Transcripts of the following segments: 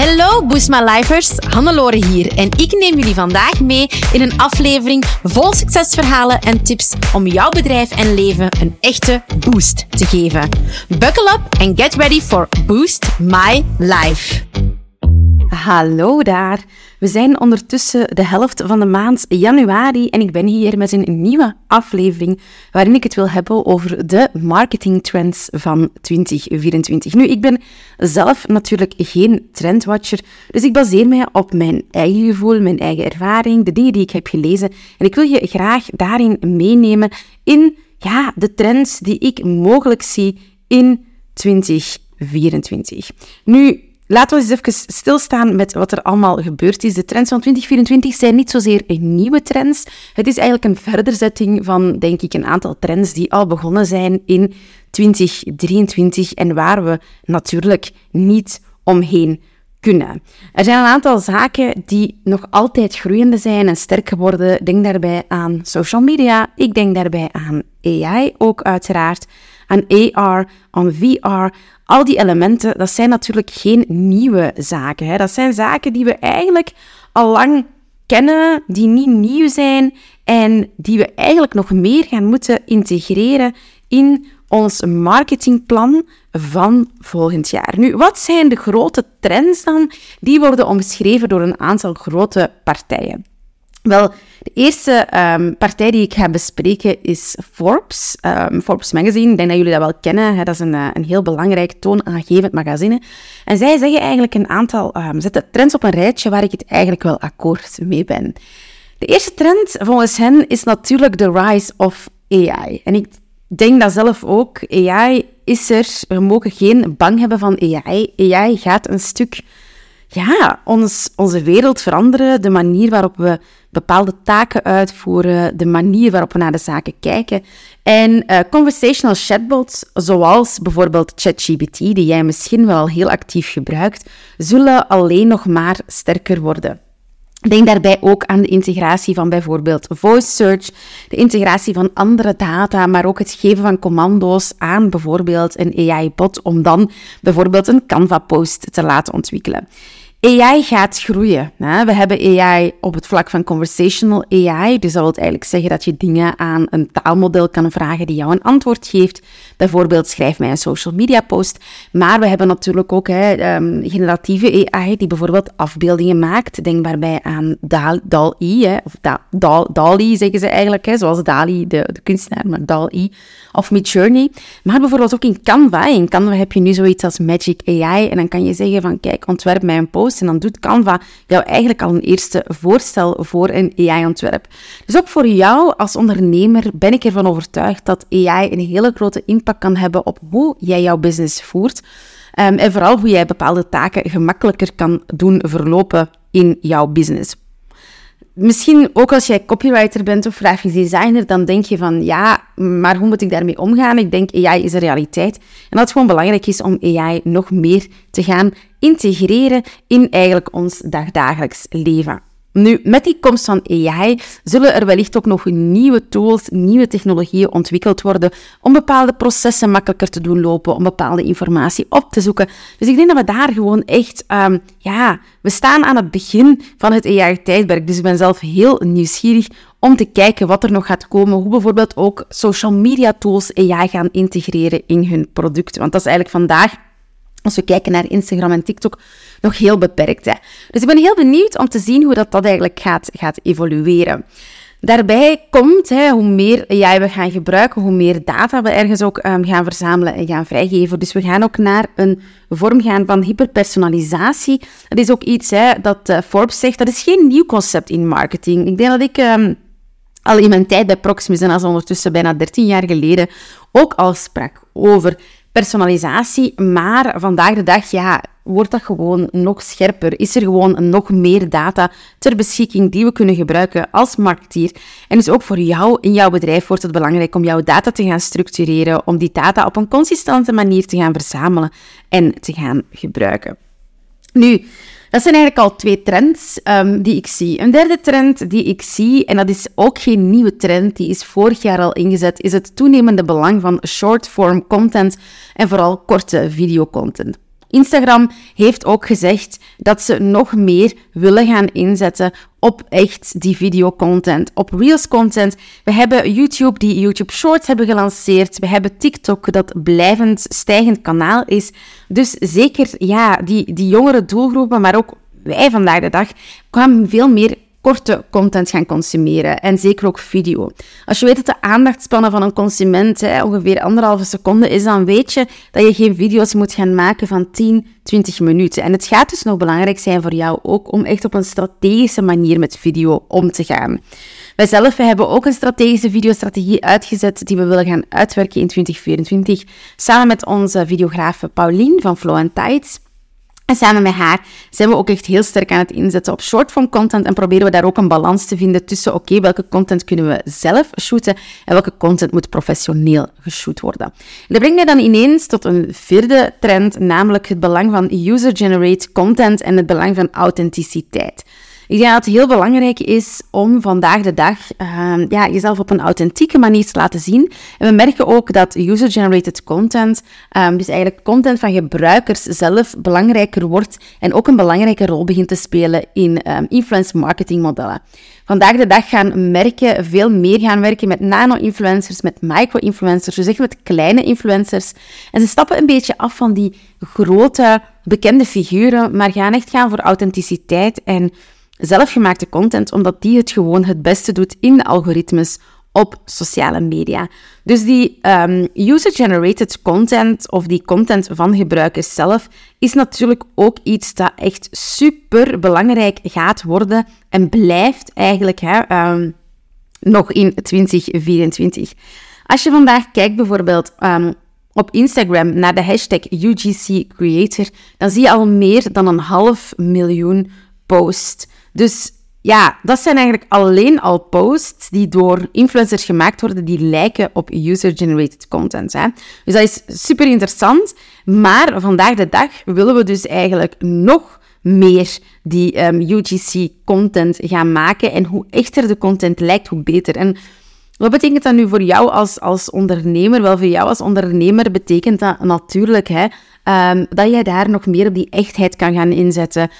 Hallo Boost My Lifers, Hannelore hier en ik neem jullie vandaag mee in een aflevering vol succesverhalen en tips om jouw bedrijf en leven een echte boost te geven. Buckle up and get ready for Boost My Life. Hallo daar. We zijn ondertussen de helft van de maand januari en ik ben hier met een nieuwe aflevering waarin ik het wil hebben over de marketingtrends van 2024. Nu, ik ben zelf natuurlijk geen trendwatcher, dus ik baseer mij op mijn eigen gevoel, mijn eigen ervaring, de dingen die ik heb gelezen en ik wil je graag daarin meenemen in ja, de trends die ik mogelijk zie in 2024. Nu, Laten we eens even stilstaan met wat er allemaal gebeurd is. De trends van 2024 zijn niet zozeer nieuwe trends. Het is eigenlijk een verderzetting van, denk ik, een aantal trends die al begonnen zijn in 2023 en waar we natuurlijk niet omheen kunnen. Er zijn een aantal zaken die nog altijd groeiende zijn en sterk geworden. Denk daarbij aan social media. Ik denk daarbij aan AI ook uiteraard. Aan AR, aan VR. Al die elementen, dat zijn natuurlijk geen nieuwe zaken. Hè. Dat zijn zaken die we eigenlijk al lang kennen, die niet nieuw zijn en die we eigenlijk nog meer gaan moeten integreren in ons marketingplan van volgend jaar. Nu, wat zijn de grote trends dan? Die worden omschreven door een aantal grote partijen. Wel, de eerste um, partij die ik ga bespreken is Forbes, um, Forbes Magazine. Ik denk dat jullie dat wel kennen. Hè? Dat is een, uh, een heel belangrijk toonaangevend magazine. En zij zeggen eigenlijk een aantal, um, zetten trends op een rijtje waar ik het eigenlijk wel akkoord mee ben. De eerste trend volgens hen is natuurlijk de rise of AI. En ik denk dat zelf ook. AI is er. We mogen geen bang hebben van AI. AI gaat een stuk ja, ons, onze wereld veranderen, de manier waarop we bepaalde taken uitvoeren, de manier waarop we naar de zaken kijken. En uh, conversational chatbots, zoals bijvoorbeeld ChatGPT, die jij misschien wel heel actief gebruikt, zullen alleen nog maar sterker worden. Denk daarbij ook aan de integratie van bijvoorbeeld voice search, de integratie van andere data, maar ook het geven van commando's aan bijvoorbeeld een AI-bot om dan bijvoorbeeld een Canva-post te laten ontwikkelen. AI gaat groeien. Hè? We hebben AI op het vlak van conversational AI. Dus dat wil eigenlijk zeggen dat je dingen aan een taalmodel kan vragen die jou een antwoord geeft. Bijvoorbeeld, schrijf mij een social media post. Maar we hebben natuurlijk ook hè, um, generatieve AI die bijvoorbeeld afbeeldingen maakt. Denk daarbij aan DAL-I, hè, of da DAL-I zeggen ze eigenlijk, hè, zoals Dali, de, de kunstenaar, maar DAL-I of Midjourney. Maar bijvoorbeeld ook in Canva. In Canva heb je nu zoiets als Magic AI en dan kan je zeggen van, kijk, ontwerp mij een post en dan doet Canva jou eigenlijk al een eerste voorstel voor een AI-ontwerp. Dus ook voor jou als ondernemer ben ik ervan overtuigd dat AI een hele grote impact kan hebben op hoe jij jouw business voert. Um, en vooral hoe jij bepaalde taken gemakkelijker kan doen verlopen in jouw business misschien ook als jij copywriter bent of grafisch designer, dan denk je van ja, maar hoe moet ik daarmee omgaan? Ik denk AI is een realiteit. En dat het gewoon belangrijk is om AI nog meer te gaan integreren in eigenlijk ons dagdagelijks leven. Nu, met die komst van AI zullen er wellicht ook nog nieuwe tools, nieuwe technologieën ontwikkeld worden om bepaalde processen makkelijker te doen lopen, om bepaalde informatie op te zoeken. Dus ik denk dat we daar gewoon echt, um, ja, we staan aan het begin van het AI-tijdperk. Dus ik ben zelf heel nieuwsgierig om te kijken wat er nog gaat komen, hoe bijvoorbeeld ook social media tools AI gaan integreren in hun producten. Want dat is eigenlijk vandaag als we kijken naar Instagram en TikTok, nog heel beperkt. Hè. Dus ik ben heel benieuwd om te zien hoe dat, dat eigenlijk gaat, gaat evolueren. Daarbij komt, hè, hoe meer AI we gaan gebruiken, hoe meer data we ergens ook um, gaan verzamelen en gaan vrijgeven. Dus we gaan ook naar een vorm gaan van hyperpersonalisatie. Dat is ook iets hè, dat uh, Forbes zegt, dat is geen nieuw concept in marketing. Ik denk dat ik um, al in mijn tijd bij Proximus, en als ondertussen bijna 13 jaar geleden, ook al sprak over personalisatie. Maar vandaag de dag, ja, wordt dat gewoon nog scherper. Is er gewoon nog meer data ter beschikking die we kunnen gebruiken als marketeer. En dus ook voor jou in jouw bedrijf wordt het belangrijk om jouw data te gaan structureren, om die data op een consistente manier te gaan verzamelen en te gaan gebruiken. Nu, dat zijn eigenlijk al twee trends um, die ik zie. Een derde trend die ik zie, en dat is ook geen nieuwe trend, die is vorig jaar al ingezet, is het toenemende belang van short-form content en vooral korte videocontent. Instagram heeft ook gezegd dat ze nog meer willen gaan inzetten op echt die videocontent, op Reels content. We hebben YouTube die YouTube Shorts hebben gelanceerd. We hebben TikTok dat blijvend stijgend kanaal is. Dus zeker ja, die, die jongere doelgroepen, maar ook wij vandaag de dag, kwamen veel meer korte content gaan consumeren. En zeker ook video. Als je weet dat de aandachtspannen van een consument hè, ongeveer anderhalve seconde is, dan weet je dat je geen video's moet gaan maken van 10, 20 minuten. En het gaat dus nog belangrijk zijn voor jou ook om echt op een strategische manier met video om te gaan. Wij zelf hebben ook een strategische videostrategie uitgezet die we willen gaan uitwerken in 2024 samen met onze videografe Pauline van Flow Tides. En samen met haar zijn we ook echt heel sterk aan het inzetten op shortform content en proberen we daar ook een balans te vinden tussen oké, welke content kunnen we zelf shooten en welke content moet professioneel geshoot worden. En dat brengt mij dan ineens tot een vierde trend, namelijk het belang van user-generated content en het belang van authenticiteit. Ik denk dat het heel belangrijk is om vandaag de dag uh, ja, jezelf op een authentieke manier te laten zien. En we merken ook dat user-generated content, um, dus eigenlijk content van gebruikers zelf, belangrijker wordt en ook een belangrijke rol begint te spelen in um, influence marketing modellen. Vandaag de dag gaan merken veel meer gaan werken met nano-influencers, met micro-influencers, dus echt met kleine influencers. En ze stappen een beetje af van die grote, bekende figuren, maar gaan echt gaan voor authenticiteit en zelfgemaakte content, omdat die het gewoon het beste doet in de algoritmes op sociale media. Dus die um, user-generated content of die content van gebruikers zelf is natuurlijk ook iets dat echt super belangrijk gaat worden en blijft eigenlijk hè, um, nog in 2024. Als je vandaag kijkt bijvoorbeeld um, op Instagram naar de hashtag UGC Creator, dan zie je al meer dan een half miljoen posts. Dus ja, dat zijn eigenlijk alleen al posts die door influencers gemaakt worden die lijken op user-generated content. Hè. Dus dat is super interessant. Maar vandaag de dag willen we dus eigenlijk nog meer die ehm, UGC-content gaan maken. En hoe echter de content lijkt, hoe beter. En wat betekent dat nu voor jou als, als ondernemer? Wel, voor jou als ondernemer betekent dat natuurlijk hè, um, dat je daar nog meer op die echtheid kan gaan inzetten.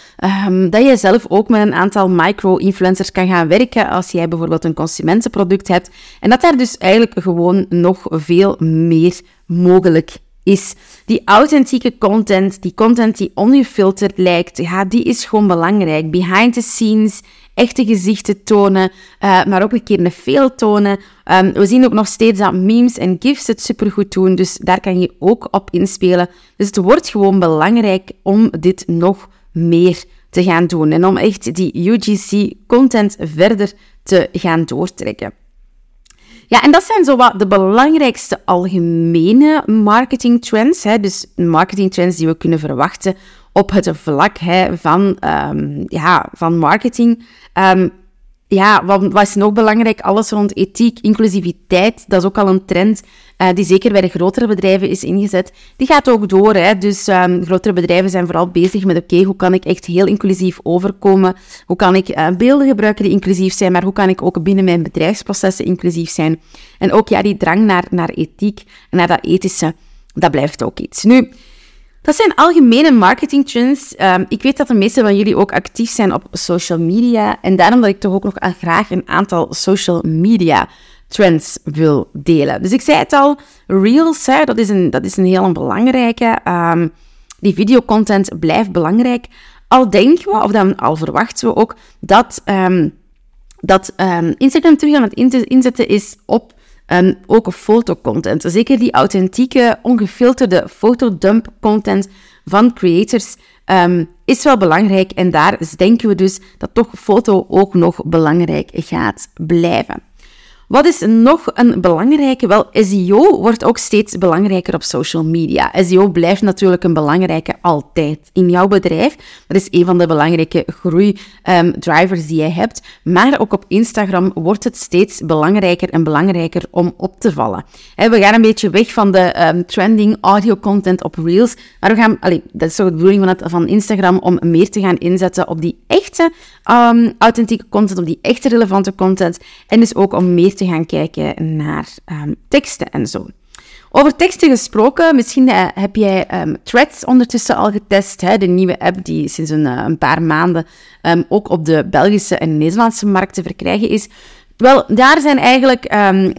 Um, dat je zelf ook met een aantal micro-influencers kan gaan werken als jij bijvoorbeeld een consumentenproduct hebt. En dat daar dus eigenlijk gewoon nog veel meer mogelijk is. Die authentieke content, die content die ongefilterd lijkt, ja, die is gewoon belangrijk. Behind the scenes, echte gezichten tonen, uh, maar ook een keer een veel tonen. Um, we zien ook nog steeds dat memes en gifs het supergoed doen, dus daar kan je ook op inspelen. Dus het wordt gewoon belangrijk om dit nog meer te gaan doen en om echt die UGC-content verder te gaan doortrekken. Ja, en dat zijn zo wat de belangrijkste algemene marketing trends. Hè, dus marketing trends die we kunnen verwachten op het vlak hè, van, um, ja, van marketing. Um, ja, wat, wat, is nog belangrijk? Alles rond ethiek, inclusiviteit, dat is ook al een trend uh, die zeker bij de grotere bedrijven is ingezet. Die gaat ook door. Hè? Dus um, grotere bedrijven zijn vooral bezig met, oké, hoe kan ik echt heel inclusief overkomen? Hoe kan ik uh, beelden gebruiken die inclusief zijn, maar hoe kan ik ook binnen mijn bedrijfsprocessen inclusief zijn? En ook ja, die drang naar, naar ethiek naar dat ethische, dat blijft ook iets. Nu, dat zijn algemene marketing trends. Um, ik weet dat de meeste van jullie ook actief zijn op social media. En daarom dat ik toch ook nog graag een aantal social media trends wil delen. Dus ik zei het al, Reels, hè, dat, is een, dat is een heel belangrijke. Um, die videocontent blijft belangrijk. Al denken we, of dan al verwachten we ook, dat, um, dat Instagram terug aan het inzetten is op Um, ook fotocontent. Zeker die authentieke, ongefilterde fotodump content van creators um, is wel belangrijk. En daar denken we dus dat toch foto ook nog belangrijk gaat blijven. Wat is nog een belangrijke? Wel, SEO wordt ook steeds belangrijker op social media. SEO blijft natuurlijk een belangrijke altijd in jouw bedrijf. Dat is een van de belangrijke groeidrivers um, die jij hebt. Maar ook op Instagram wordt het steeds belangrijker en belangrijker om op te vallen. we gaan een beetje weg van de um, trending audio content op Reels. Maar we gaan, dat is toch de bedoeling van, van Instagram om meer te gaan inzetten op die echte um, authentieke content, op die echte relevante content. En dus ook om meer te gaan kijken naar um, teksten en zo. Over teksten gesproken, misschien eh, heb jij um, Threads ondertussen al getest, hè, de nieuwe app die sinds een, een paar maanden um, ook op de Belgische en Nederlandse markt te verkrijgen is. Wel, daar zijn eigenlijk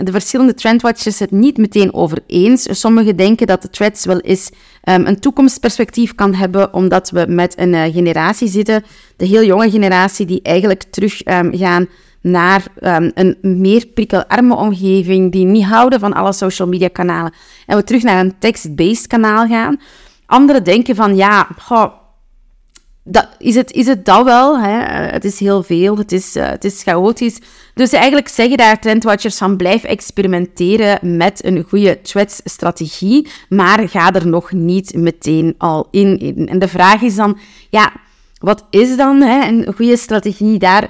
de verschillende trendwatchers het niet meteen over eens. Sommigen denken dat de threads wel eens een toekomstperspectief kan hebben, omdat we met een uh, generatie zitten, de heel jonge generatie, die eigenlijk terug um, gaan naar een meer prikkelarme omgeving, die niet houden van alle social media kanalen, en we terug naar een text-based kanaal gaan. Anderen denken van, ja, dat, is, het, is het dat wel? Hè? Het is heel veel, het is, uh, het is chaotisch. Dus eigenlijk zeggen daar trendwatchers van blijf experimenteren met een goede threads-strategie, maar ga er nog niet meteen al in, in. En de vraag is dan, ja, wat is dan hè, een goede strategie? Daar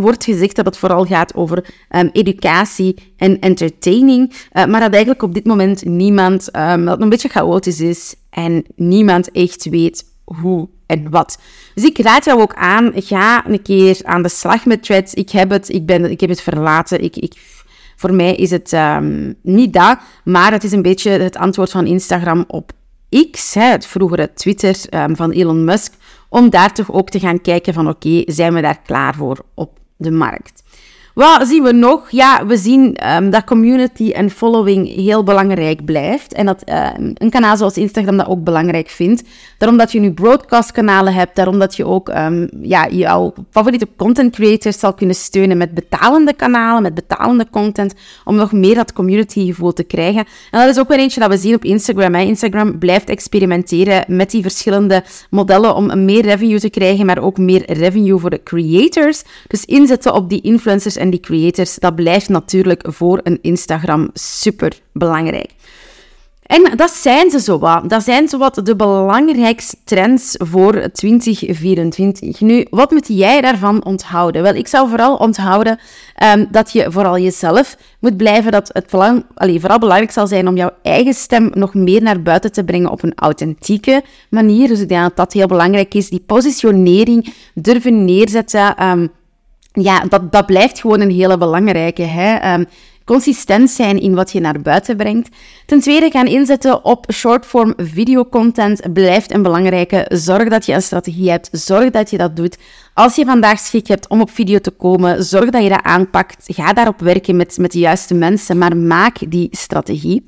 wordt gezegd dat het vooral gaat over um, educatie en entertaining, uh, maar dat eigenlijk op dit moment niemand, um, dat het een beetje chaotisch is en niemand echt weet hoe en wat. Dus ik raad jou ook aan, ga een keer aan de slag met threads. Ik heb het, ik ben, ik heb het verlaten. Ik, ik, voor mij is het um, niet dat, maar het is een beetje het antwoord van Instagram op X, hè, het vroegere Twitter van Elon Musk, om daar toch ook te gaan kijken van oké, zijn we daar klaar voor op de markt? Wat zien we nog? Ja, we zien um, dat community en following heel belangrijk blijft. En dat uh, een kanaal zoals Instagram dat ook belangrijk vindt. Daarom dat je nu broadcastkanalen hebt. Daarom dat je ook um, ja, jouw favoriete content creators zal kunnen steunen met betalende kanalen, met betalende content. Om nog meer dat community gevoel te krijgen. En dat is ook weer eentje dat we zien op Instagram. Hè. Instagram blijft experimenteren met die verschillende modellen om meer revenue te krijgen, maar ook meer revenue voor de creators. Dus inzetten op die influencers en die creators, dat blijft natuurlijk voor een Instagram super belangrijk. En dat zijn ze zo wat. Dat zijn zo wat de belangrijkste trends voor 2024. Nu, wat moet jij daarvan onthouden? Wel, ik zou vooral onthouden um, dat je vooral jezelf moet blijven. Dat het vooral belangrijk zal zijn om jouw eigen stem nog meer naar buiten te brengen op een authentieke manier. Dus ik denk dat dat heel belangrijk is. Die positionering durven neerzetten. Um, ja, dat, dat blijft gewoon een hele belangrijke. Hè? Um, consistent zijn in wat je naar buiten brengt. Ten tweede, gaan inzetten op shortform videocontent blijft een belangrijke. Zorg dat je een strategie hebt. Zorg dat je dat doet. Als je vandaag schik hebt om op video te komen, zorg dat je dat aanpakt. Ga daarop werken met, met de juiste mensen, maar maak die strategie.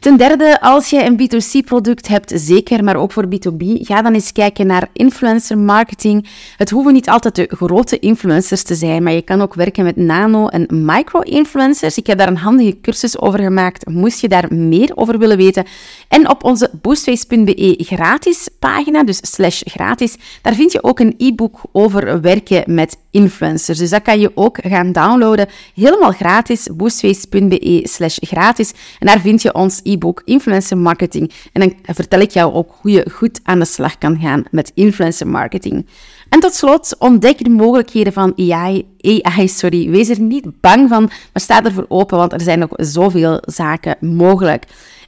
Ten derde, als je een B2C-product hebt, zeker, maar ook voor B2B, ga dan eens kijken naar influencer marketing. Het hoeven niet altijd de grote influencers te zijn, maar je kan ook werken met nano- en micro-influencers. Ik heb daar een handige cursus over gemaakt. Moest je daar meer over willen weten? En op onze boostface.be gratis pagina, dus slash gratis, daar vind je ook een e-book over werken met influencers. Dus dat kan je ook gaan downloaden, helemaal gratis, boostface.be slash gratis. En daar vind je ons e-book Influencer Marketing. En dan vertel ik jou ook hoe je goed aan de slag kan gaan met influencer marketing. En tot slot, ontdek de mogelijkheden van AI. Sorry. Wees er niet bang van, maar sta ervoor open, want er zijn nog zoveel zaken mogelijk.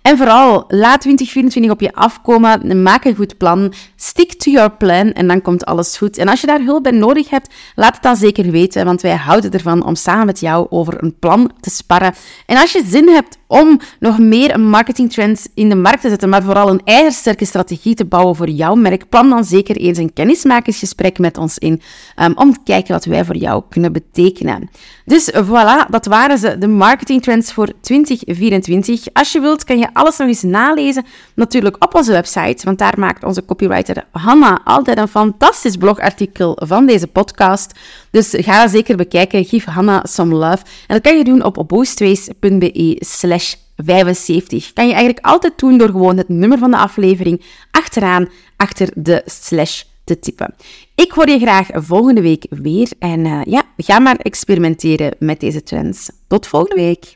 En vooral, laat 2024 op je afkomen. Maak een goed plan. Stick to your plan en dan komt alles goed. En als je daar hulp bij nodig hebt, laat het dan zeker weten, want wij houden ervan om samen met jou over een plan te sparren. En als je zin hebt om nog meer marketingtrends in de markt te zetten, maar vooral een ijzersterke strategie te bouwen voor jouw merk, plan dan zeker eens een kennismakersgesprek met ons in um, om te kijken wat wij voor jou kunnen betekenen. Dus voilà, dat waren ze, de marketingtrends voor 2024. Als je wilt, kan je alles nog eens nalezen, natuurlijk op onze website, want daar maakt onze copywriter Hanna altijd een fantastisch blogartikel van deze podcast. Dus ga zeker bekijken, geef Hanna some love. En dat kan je doen op boostways.be slash 75. Kan je eigenlijk altijd doen door gewoon het nummer van de aflevering achteraan, achter de slash te typen. Ik hoor je graag volgende week weer. En uh, ja, ga maar experimenteren met deze trends. Tot volgende week.